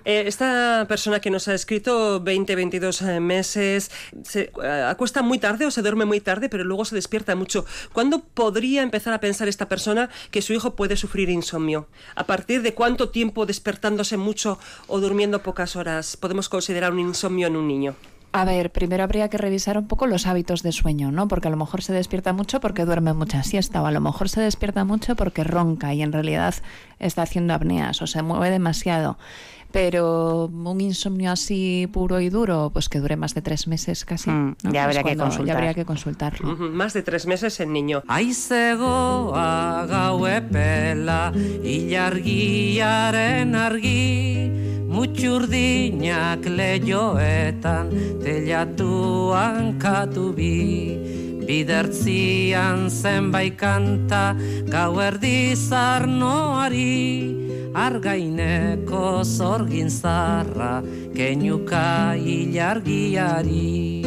B: Eh, esta persona que nos ha escrito 20, 22 eh, meses, se eh, acuesta muy tarde o se duerme muy tarde, pero luego se despierta mucho. ¿Cuándo podría empezar a pensar esta persona que su hijo puede sufrir insomnio? ¿A partir de cuánto tiempo despertándose mucho o durmiendo pocas horas podemos considerar un insomnio en un niño?
C: A ver, primero habría que revisar un poco los hábitos de sueño, ¿no? Porque a lo mejor se despierta mucho porque duerme mucha siesta, o a lo mejor se despierta mucho porque ronca y en realidad está haciendo apneas o se mueve demasiado. Pero un insomnio así puro y duro, pues que dure más de tres meses casi.
D: Mm,
C: ¿no?
D: ya habría que
C: cuando-
D: consultar.
C: Ya habría que consultarlo.
B: Más de tres meses en niño.
H: Mutxurdinak leioetan telatu hankatu bi Bidertzian zenbait kanta gau erdi zarnoari. Argaineko zorgin zarra kenuka hilargiari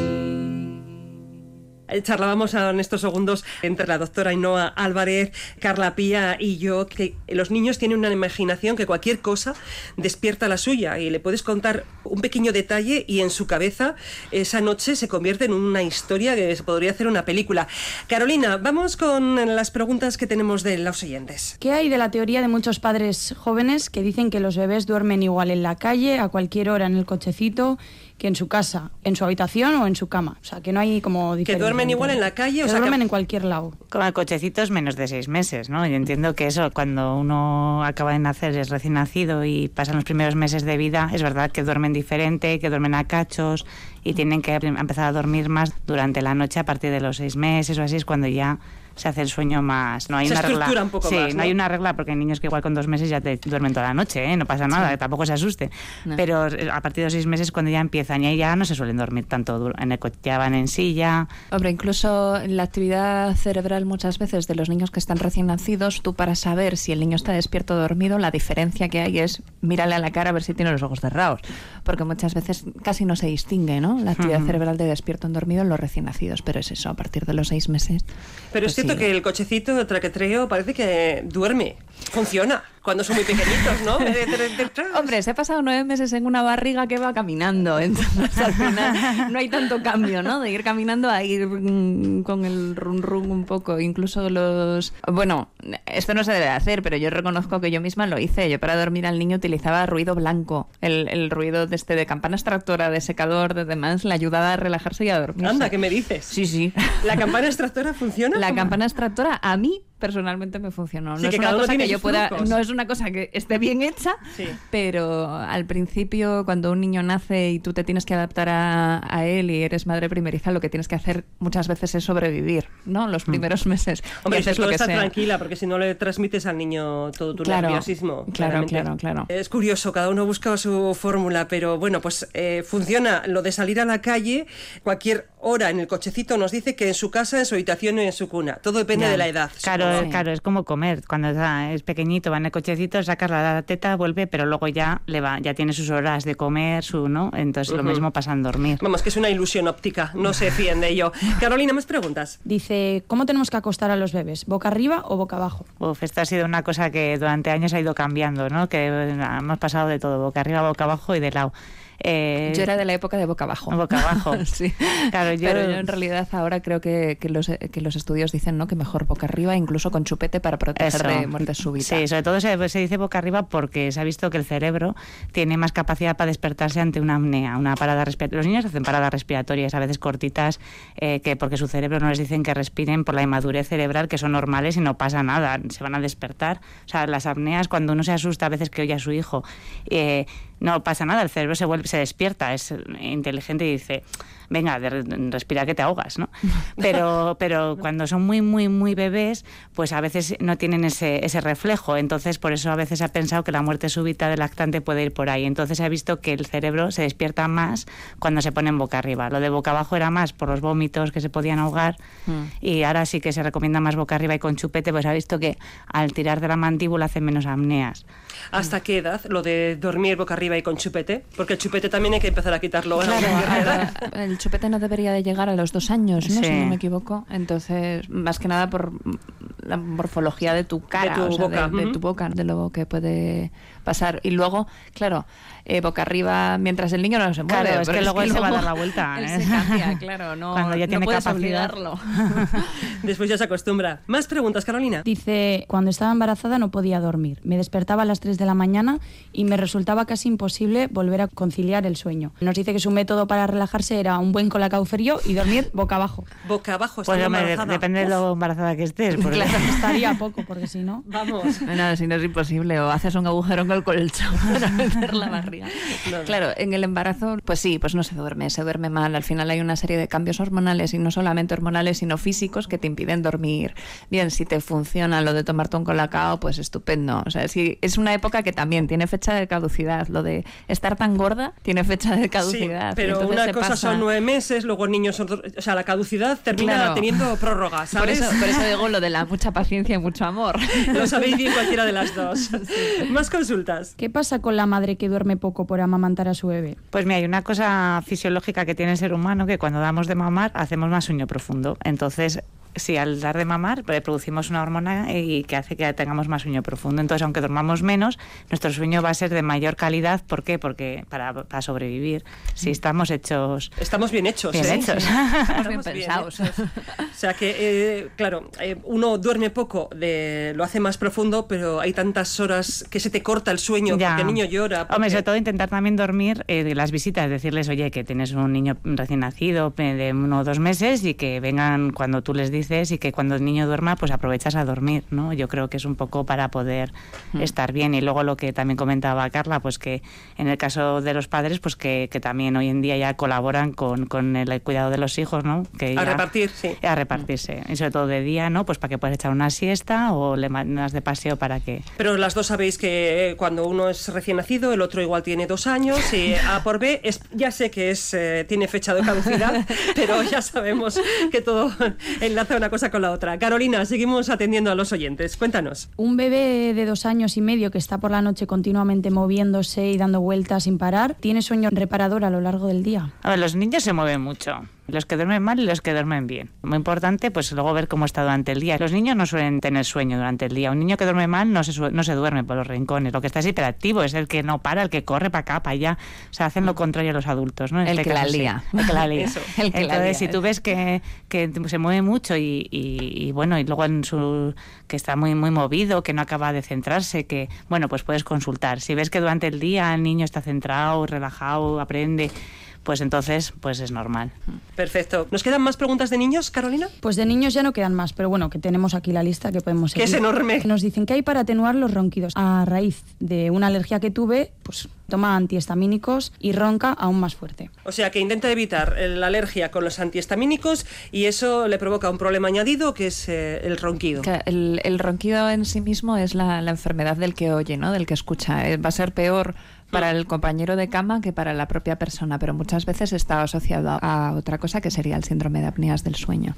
B: Eh, charlábamos en estos segundos entre la doctora Ainhoa Álvarez, Carla Pía y yo que los niños tienen una imaginación que cualquier cosa despierta la suya y le puedes contar un pequeño detalle y en su cabeza esa noche se convierte en una historia que se podría hacer una película. Carolina, vamos con las preguntas que tenemos de los oyentes.
E: ¿Qué hay de la teoría de muchos padres jóvenes que dicen que los bebés duermen igual en la calle, a cualquier hora en el cochecito que en su casa, en su habitación o en su cama. O sea, que no hay como
B: Que duermen igual en la calle,
E: que
B: o sea,
E: duermen
B: que...
E: en cualquier lado.
D: Con cochecitos menos de seis meses, ¿no? Yo entiendo que eso, cuando uno acaba de nacer, es recién nacido y pasan los primeros meses de vida, es verdad que duermen diferente, que duermen a cachos y tienen que empezar a dormir más durante la noche a partir de los seis meses o así, es cuando ya se hace el sueño más. No hay
B: se
D: una regla.
B: un poco
D: sí,
B: más,
D: no
B: ¿no?
D: hay una regla porque hay niños que igual con dos meses ya te duermen toda la noche, ¿eh? no pasa nada, tampoco se asusten.
C: No.
D: Pero eh, a partir de los seis meses cuando ya empiezan y ahí ya no se suelen dormir tanto duro. En el coche ya van en silla.
C: Hombre, incluso la actividad cerebral muchas veces de los niños que están recién nacidos, tú para saber si el niño está despierto o dormido, la diferencia que hay es mírale a la cara a ver si tiene los ojos cerrados, porque muchas veces casi no se distingue, ¿no? La actividad cerebral de despierto en dormido en los recién nacidos, pero es eso, a partir de los seis meses.
B: Pero
C: pues
B: es cierto que el cochecito, el traquetreo, parece que duerme, funciona, cuando son muy pequeñitos, ¿no?
C: Hombre, se ha pasado nueve meses en una barriga que va caminando, entonces al final no hay tanto cambio, ¿no? De ir caminando a ir mm, con el run run un poco. Incluso los... Bueno, esto no se debe hacer, pero yo reconozco que yo misma lo hice. Yo para dormir al niño utilizaba ruido blanco, el, el ruido de este de campana extractora, de secador, de demás, le ayudaba a relajarse y a dormir.
B: Anda, ¿qué me dices?
C: Sí, sí.
B: ¿La campana extractora funciona?
C: La campana extractora. A mí personalmente me funcionó.
B: Sí,
C: no
B: que
C: es una cosa que yo pueda, no es una cosa que esté bien hecha,
B: Sí.
C: pero al principio cuando un niño nace y tú te tienes que adaptar a, a él y eres madre primeriza, lo que tienes que hacer muchas veces es sobrevivir, ¿no? Los primeros meses.
B: Mm. Hombre,
C: y haces
B: sobre todo
C: lo que
B: estar
C: sea.
B: tranquila, porque si no le transmites al niño todo tu
C: Claro,
B: nerviosismo.
C: claro, claro, claro.
B: Es curioso, cada uno busca su fórmula, pero bueno, pues eh, funciona lo de salir a la calle, cualquier hora en el cochecito nos dice que en su casa, en su habitación y en su cuna. Todo depende
C: Ya.
B: de la edad.
D: Claro,
C: Sí.
D: claro, es como comer. Cuando está- es pequeñito, va en el cochecito, sacas la teta, vuelve, pero luego ya le va, ya tiene sus horas de comer, su, ¿no? Entonces lo mismo pasa en dormir.
B: Vamos, que es una ilusión óptica, no se fíen de ello. Carolina, más preguntas.
E: Dice, ¿cómo tenemos que acostar a los bebés? ¿Boca arriba o boca abajo?
D: Uf, esto ha sido una cosa que durante años ha ido cambiando, ¿no? Que eh, hemos pasado de todo, boca arriba, boca abajo y de lado. Eh,
C: Yo era de la época de boca abajo.
D: Boca abajo.
C: sí.
D: Claro, yo-
C: Pero yo en realidad ahora creo que, que los, que los estudios dicen ¿no? que mejor boca arriba, incluso con chupete para proteger
D: Eso.
C: de muerte súbita.
D: Sí, sobre todo se, se dice boca arriba porque se ha visto que el cerebro tiene más capacidad para despertarse ante una apnea, una parada respiratoria. Los niños hacen paradas respiratorias, a veces cortitas, eh, que porque su cerebro no les dicen que respiren por la inmadurez cerebral, que son normales y no pasa nada, se van a despertar. O sea, las apneas, cuando uno se asusta a veces que oye a su hijo, eh, no pasa nada, el cerebro se vuelve, se despierta, es inteligente y dice, venga, de- respira que te ahogas, ¿no? Pero, pero cuando son muy, muy, muy bebés, pues a veces no tienen ese, ese reflejo. Entonces, por eso a veces ha pensado que la muerte súbita del lactante puede ir por ahí. Entonces, se ha visto que el cerebro se despierta más cuando se ponen boca arriba. Lo de boca abajo era más por los vómitos que se podían ahogar.
C: Mm.
D: Y ahora sí que se recomienda más boca arriba y con chupete, pues ha visto que al tirar de la mandíbula hacen menos apneas.
B: ¿Hasta qué edad lo de dormir boca arriba y con chupete? Porque el chupete también hay que empezar a quitarlo.
C: Claro, ahora, el chupete no debería de llegar a los dos años, ¿no?
D: Sí.
C: si no me equivoco. Entonces, más que nada por la morfología de tu cara,
B: tu
C: o sea,
B: boca,
C: de, de
B: ujú.
C: tu boca, de lo que puede pasar. Y luego, claro, eh, boca arriba mientras el niño no se mueve.
D: Claro, es que luego él se va a dar la vuelta,
C: él
D: ¿eh?
C: se cambia, claro, no,
D: Cuando ya
C: no
D: tiene
C: puedes
D: capacidad.
C: obligarlo.
B: Después ya se acostumbra. Más preguntas, Carolina.
E: Dice, cuando estaba embarazada no podía dormir. Me despertaba a las 3 de la mañana y me resultaba casi imposible volver a conciliar el sueño. Nos dice que su método para relajarse era un buen colacao frío y dormir boca abajo.
B: Boca abajo,
D: Pues
B: embarazada.
D: depende de lo embarazada que estés. porque-
E: Claro, estaría poco, porque si no...
B: Vamos.
C: Nada, si no es imposible, o haces un agujero en el colchón para meter la barriga. Claro, en el embarazo, pues sí, pues no se duerme, se duerme mal. Al final hay una serie de cambios hormonales y no solamente hormonales, sino físicos que te impiden dormir. Bien, si te funciona lo de tomarte un colacao, pues estupendo. O sea, si es una época que también tiene fecha de caducidad. Lo de estar tan gorda tiene fecha de caducidad.
B: pero una
C: se
B: cosa
C: pasa-
B: son nueve meses, luego niños son... O sea, la caducidad termina
C: Claro.
B: teniendo prórroga,
C: Por
B: ¿sabes?
C: eso, por eso digo lo de la mucha paciencia y mucho amor.
B: Lo sabéis bien cualquiera de las dos. Más consultas.
E: ¿Qué pasa con la madre que duerme poco por amamantar a su bebé?
D: Pues mira, hay una cosa fisiológica que tiene el ser humano que cuando damos de mamar hacemos más sueño profundo. Entonces, Sí, al dar de mamar pues, producimos una hormona y que hace que tengamos más sueño profundo. Entonces, aunque dormamos menos, nuestro sueño va a ser de mayor calidad. ¿Por qué? Porque para, para sobrevivir, si estamos hechos...
B: Estamos bien hechos.
D: Bien
B: ¿eh?
D: hechos.
C: Estamos bien pensados.
B: O sea que, eh, claro, eh, uno duerme poco, de, lo hace más profundo, pero hay tantas horas que se te corta el sueño
D: Ya.
B: porque el niño llora.
D: Hombre, sobre todo intentar también dormir eh, de las visitas, decirles, oye, que tienes un niño recién nacido de uno o dos meses y que vengan cuando tú les dices y que cuando el niño duerma, pues aprovechas a dormir, ¿no? Yo creo que es un poco para poder estar bien. Y luego lo que también comentaba Carla, pues que en el caso de los padres, pues que, que también hoy en día ya colaboran con, con el cuidado de los hijos, ¿no? Que
B: A
D: ya-
B: repartir, sí.
D: A repartirse. Y sobre todo de día, ¿no? Pues para que puedas echar una siesta o le mandas de paseo para que...
B: Pero las dos sabéis que eh, cuando uno es recién nacido, el otro igual tiene dos años y A por B, es, ya sé que es eh, tiene fecha de caducidad, pero ya sabemos que todo enlaza una cosa con la otra. Carolina, seguimos atendiendo a los oyentes. Cuéntanos.
E: Un bebé de dos años y medio que está por la noche continuamente moviéndose y dando vueltas sin parar, ¿tiene sueño reparador a lo largo del día?
D: A ver, los niños se mueven mucho. Los que duermen mal y los que duermen bien. Muy importante, pues luego ver cómo está durante el día. Los niños no suelen tener sueño durante el día. Un niño que duerme mal no se, no se duerme por los rincones. Lo que está es hiperactivo, es el que no para, el que corre para acá, para allá. O sea, hacen lo contrario a los adultos, ¿no? En
C: El
D: este
C: que la
D: caso, sí.
C: lía.
D: El que la lía.
C: Eso, el que la
D: Entonces,
C: lía.
D: si tú ves que, que se mueve mucho y, y- y, bueno, y luego en su que está muy muy movido, que no acaba de centrarse, que bueno, pues puedes consultar. Si ves que durante el día el niño está centrado, relajado, aprende, pues entonces pues es normal.
B: Perfecto. ¿Nos quedan más preguntas de niños, Carolina?
E: Pues de niños ya no quedan más, pero bueno, que tenemos aquí la lista que podemos
B: Que es
E: seguir.
B: enorme.
E: Nos dicen que hay para atenuar los ronquidos. A raíz de una alergia que tuve, pues toma antihistamínicos y ronca aún más fuerte.
B: O sea, que intenta evitar la alergia con los antihistamínicos y eso le provoca un problema añadido que es eh, el ronquido.
C: Que El, el ronquido en sí mismo es la, la enfermedad del que oye, ¿no? Del que escucha. Eh, Va a ser peor para el compañero de cama que para la propia persona, pero muchas veces está asociado a, a otra cosa que sería el síndrome de apneas del sueño.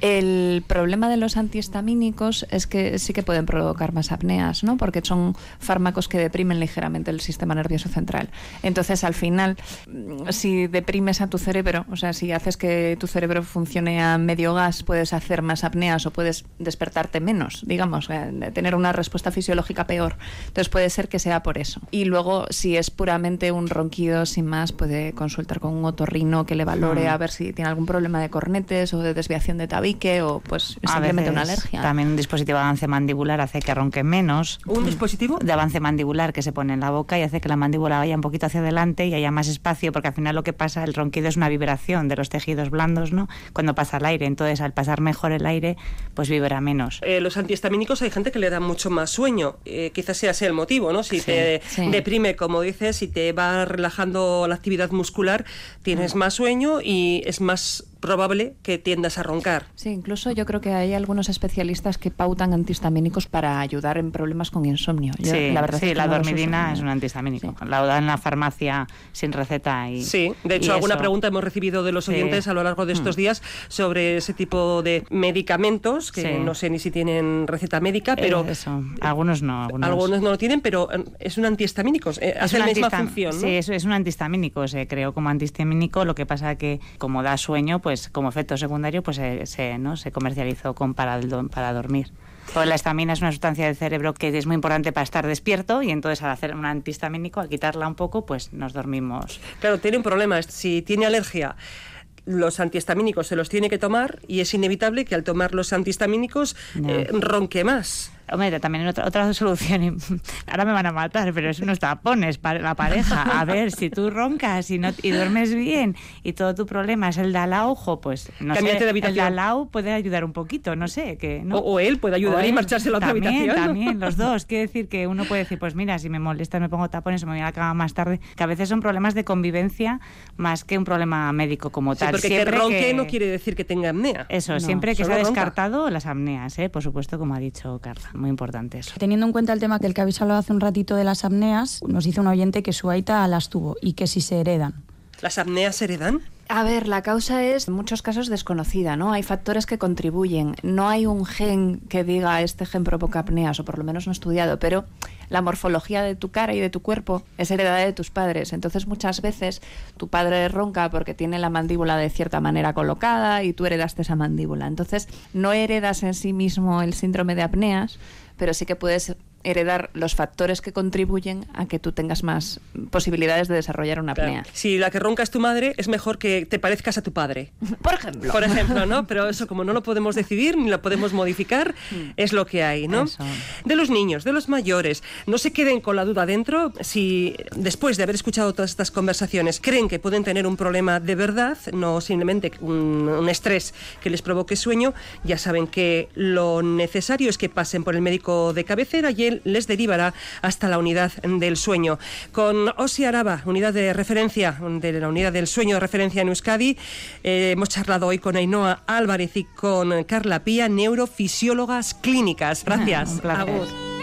C: El problema de los antihistamínicos es que sí que pueden provocar más apneas, ¿no? Porque son fármacos que deprimen ligeramente el sistema nervioso central. Entonces, al final, mm, si deprimes a tu cerebro, o sea, si haces que tu cerebro funcione a medio gas, puedes hacer más apneas o puedes despertarte menos, digamos, eh, tener una respuesta fisiológica peor. Entonces, puede ser que sea por eso. Y luego, si es puramente un ronquido sin más, puede consultar con un otorrino que le valore a ver si tiene algún problema de cornetes o de desviación de tabique o pues
D: A
C: simplemente una alergia.
D: También un dispositivo de avance mandibular hace que ronque menos.
B: ¿Un dispositivo?
D: de avance mandibular que se pone en la boca y hace que la mandíbula vaya un poquito hacia adelante y haya más espacio, porque al final lo que pasa, el ronquido es una vibración de los tejidos blandos, ¿no? Cuando pasa el aire, entonces al pasar mejor el aire, pues vibra menos.
B: Eh, los antihistamínicos hay gente que le da mucho más sueño. Eh, quizás sea ese el motivo, ¿no? Si
D: Sí,
B: te
C: sí.
B: deprime, como dices, si te va relajando la actividad muscular, tienes más sueño y es más probable que tiendas a roncar.
C: Sí, incluso yo creo que hay algunos especialistas que pautan antihistamínicos para ayudar en problemas con insomnio. Yo,
D: sí,
C: la verdad
D: sí,
C: es que
D: la
C: no
D: dormidina es un antihistamínico.
C: Sí.
D: La dan en la farmacia sin receta y
B: Sí, de
D: y
B: hecho, alguna
D: eso.
B: pregunta hemos recibido de los
D: Sí. Mm.
B: oyentes a lo largo de estos días sobre ese tipo de medicamentos, que
D: Sí.
B: no sé ni si tienen receta médica, pero
D: Eh, eso, algunos no, algunos,
B: algunos no lo tienen, pero eh, es un antihistamínico, eh, hace la misma función, ¿no?
D: Sí, es, es un antihistamínico, se creó como antihistamínico, lo que pasa que como da sueño, pues como efecto secundario, pues se, se, ¿no? se comercializó con para, para dormir. Pues la estamina es una sustancia del cerebro que es muy importante para estar despierto y entonces al hacer un antihistamínico, al quitarla un poco, pues nos dormimos.
B: Claro, tiene un problema. Si tiene alergia, los antihistamínicos se los tiene que tomar y es inevitable que al tomar los antihistamínicos
D: No.
B: eh, ronque más.
D: Hombre, también otra, otra solución, y ahora me van a matar, pero es unos tapones para la pareja. A ver, si tú roncas y, no, y duermes bien y todo tu problema es el de al lado, ojo, pues no
B: Cámbiate
D: sé,
B: de
D: el de
B: habitación.
D: al lado puede ayudar un poquito, no sé, que no.
B: O, o él puede ayudar y marcharse a la otra
D: también,
B: habitación.
D: También, los dos. Quiere decir que uno puede decir, pues mira, si me molesta me pongo tapones o me voy a la cama más tarde. Que a veces son problemas de convivencia más que un problema médico como
B: Sí,
D: tal.
B: porque que
D: Siempre
B: ronque
D: que-
B: no quiere decir que tenga apnea.
D: Eso,
C: No,
D: siempre que se ha
B: ronca.
D: descartado las apneas, ¿eh? por supuesto, como ha dicho Carla. Muy importante eso.
E: Teniendo en cuenta el tema del que habéis hablado hace un ratito de las apneas, nos dice un oyente que su aita las tuvo y que si se heredan.
B: ¿Las apneas se heredan?
C: A ver, la causa es en muchos casos desconocida, ¿no? Hay factores que contribuyen. No hay un gen que diga este gen provoca apneas, o por lo menos no estudiado, pero la morfología de tu cara y de tu cuerpo es heredada de tus padres. Entonces, muchas veces tu padre ronca porque tiene la mandíbula de cierta manera colocada y tú heredaste esa mandíbula. Entonces, no heredas en sí mismo el síndrome de apneas, pero sí que puedes heredar los factores que contribuyen a que tú tengas más posibilidades de desarrollar una
B: Claro.
C: apnea.
B: Si la que ronca es tu madre, es mejor que te parezcas a tu padre.
C: Por ejemplo.
B: Por ejemplo, ¿no? Pero eso, como no lo podemos decidir ni lo podemos modificar, es lo que hay, ¿no?
C: Eso.
B: De los niños, de los mayores, no se queden con la duda dentro si después de haber escuchado todas estas conversaciones creen que pueden tener un problema de verdad, no simplemente un, un estrés que les provoque sueño, ya saben que lo necesario es que pasen por el médico de cabecera y él les derivará hasta la unidad del sueño. Con Osi Araba, unidad de referencia de la unidad del sueño de referencia en Euskadi, eh, hemos charlado hoy con Ainhoa Álvarez y con Carla Pía, neurofisiólogas clínicas. Gracias.
C: Un.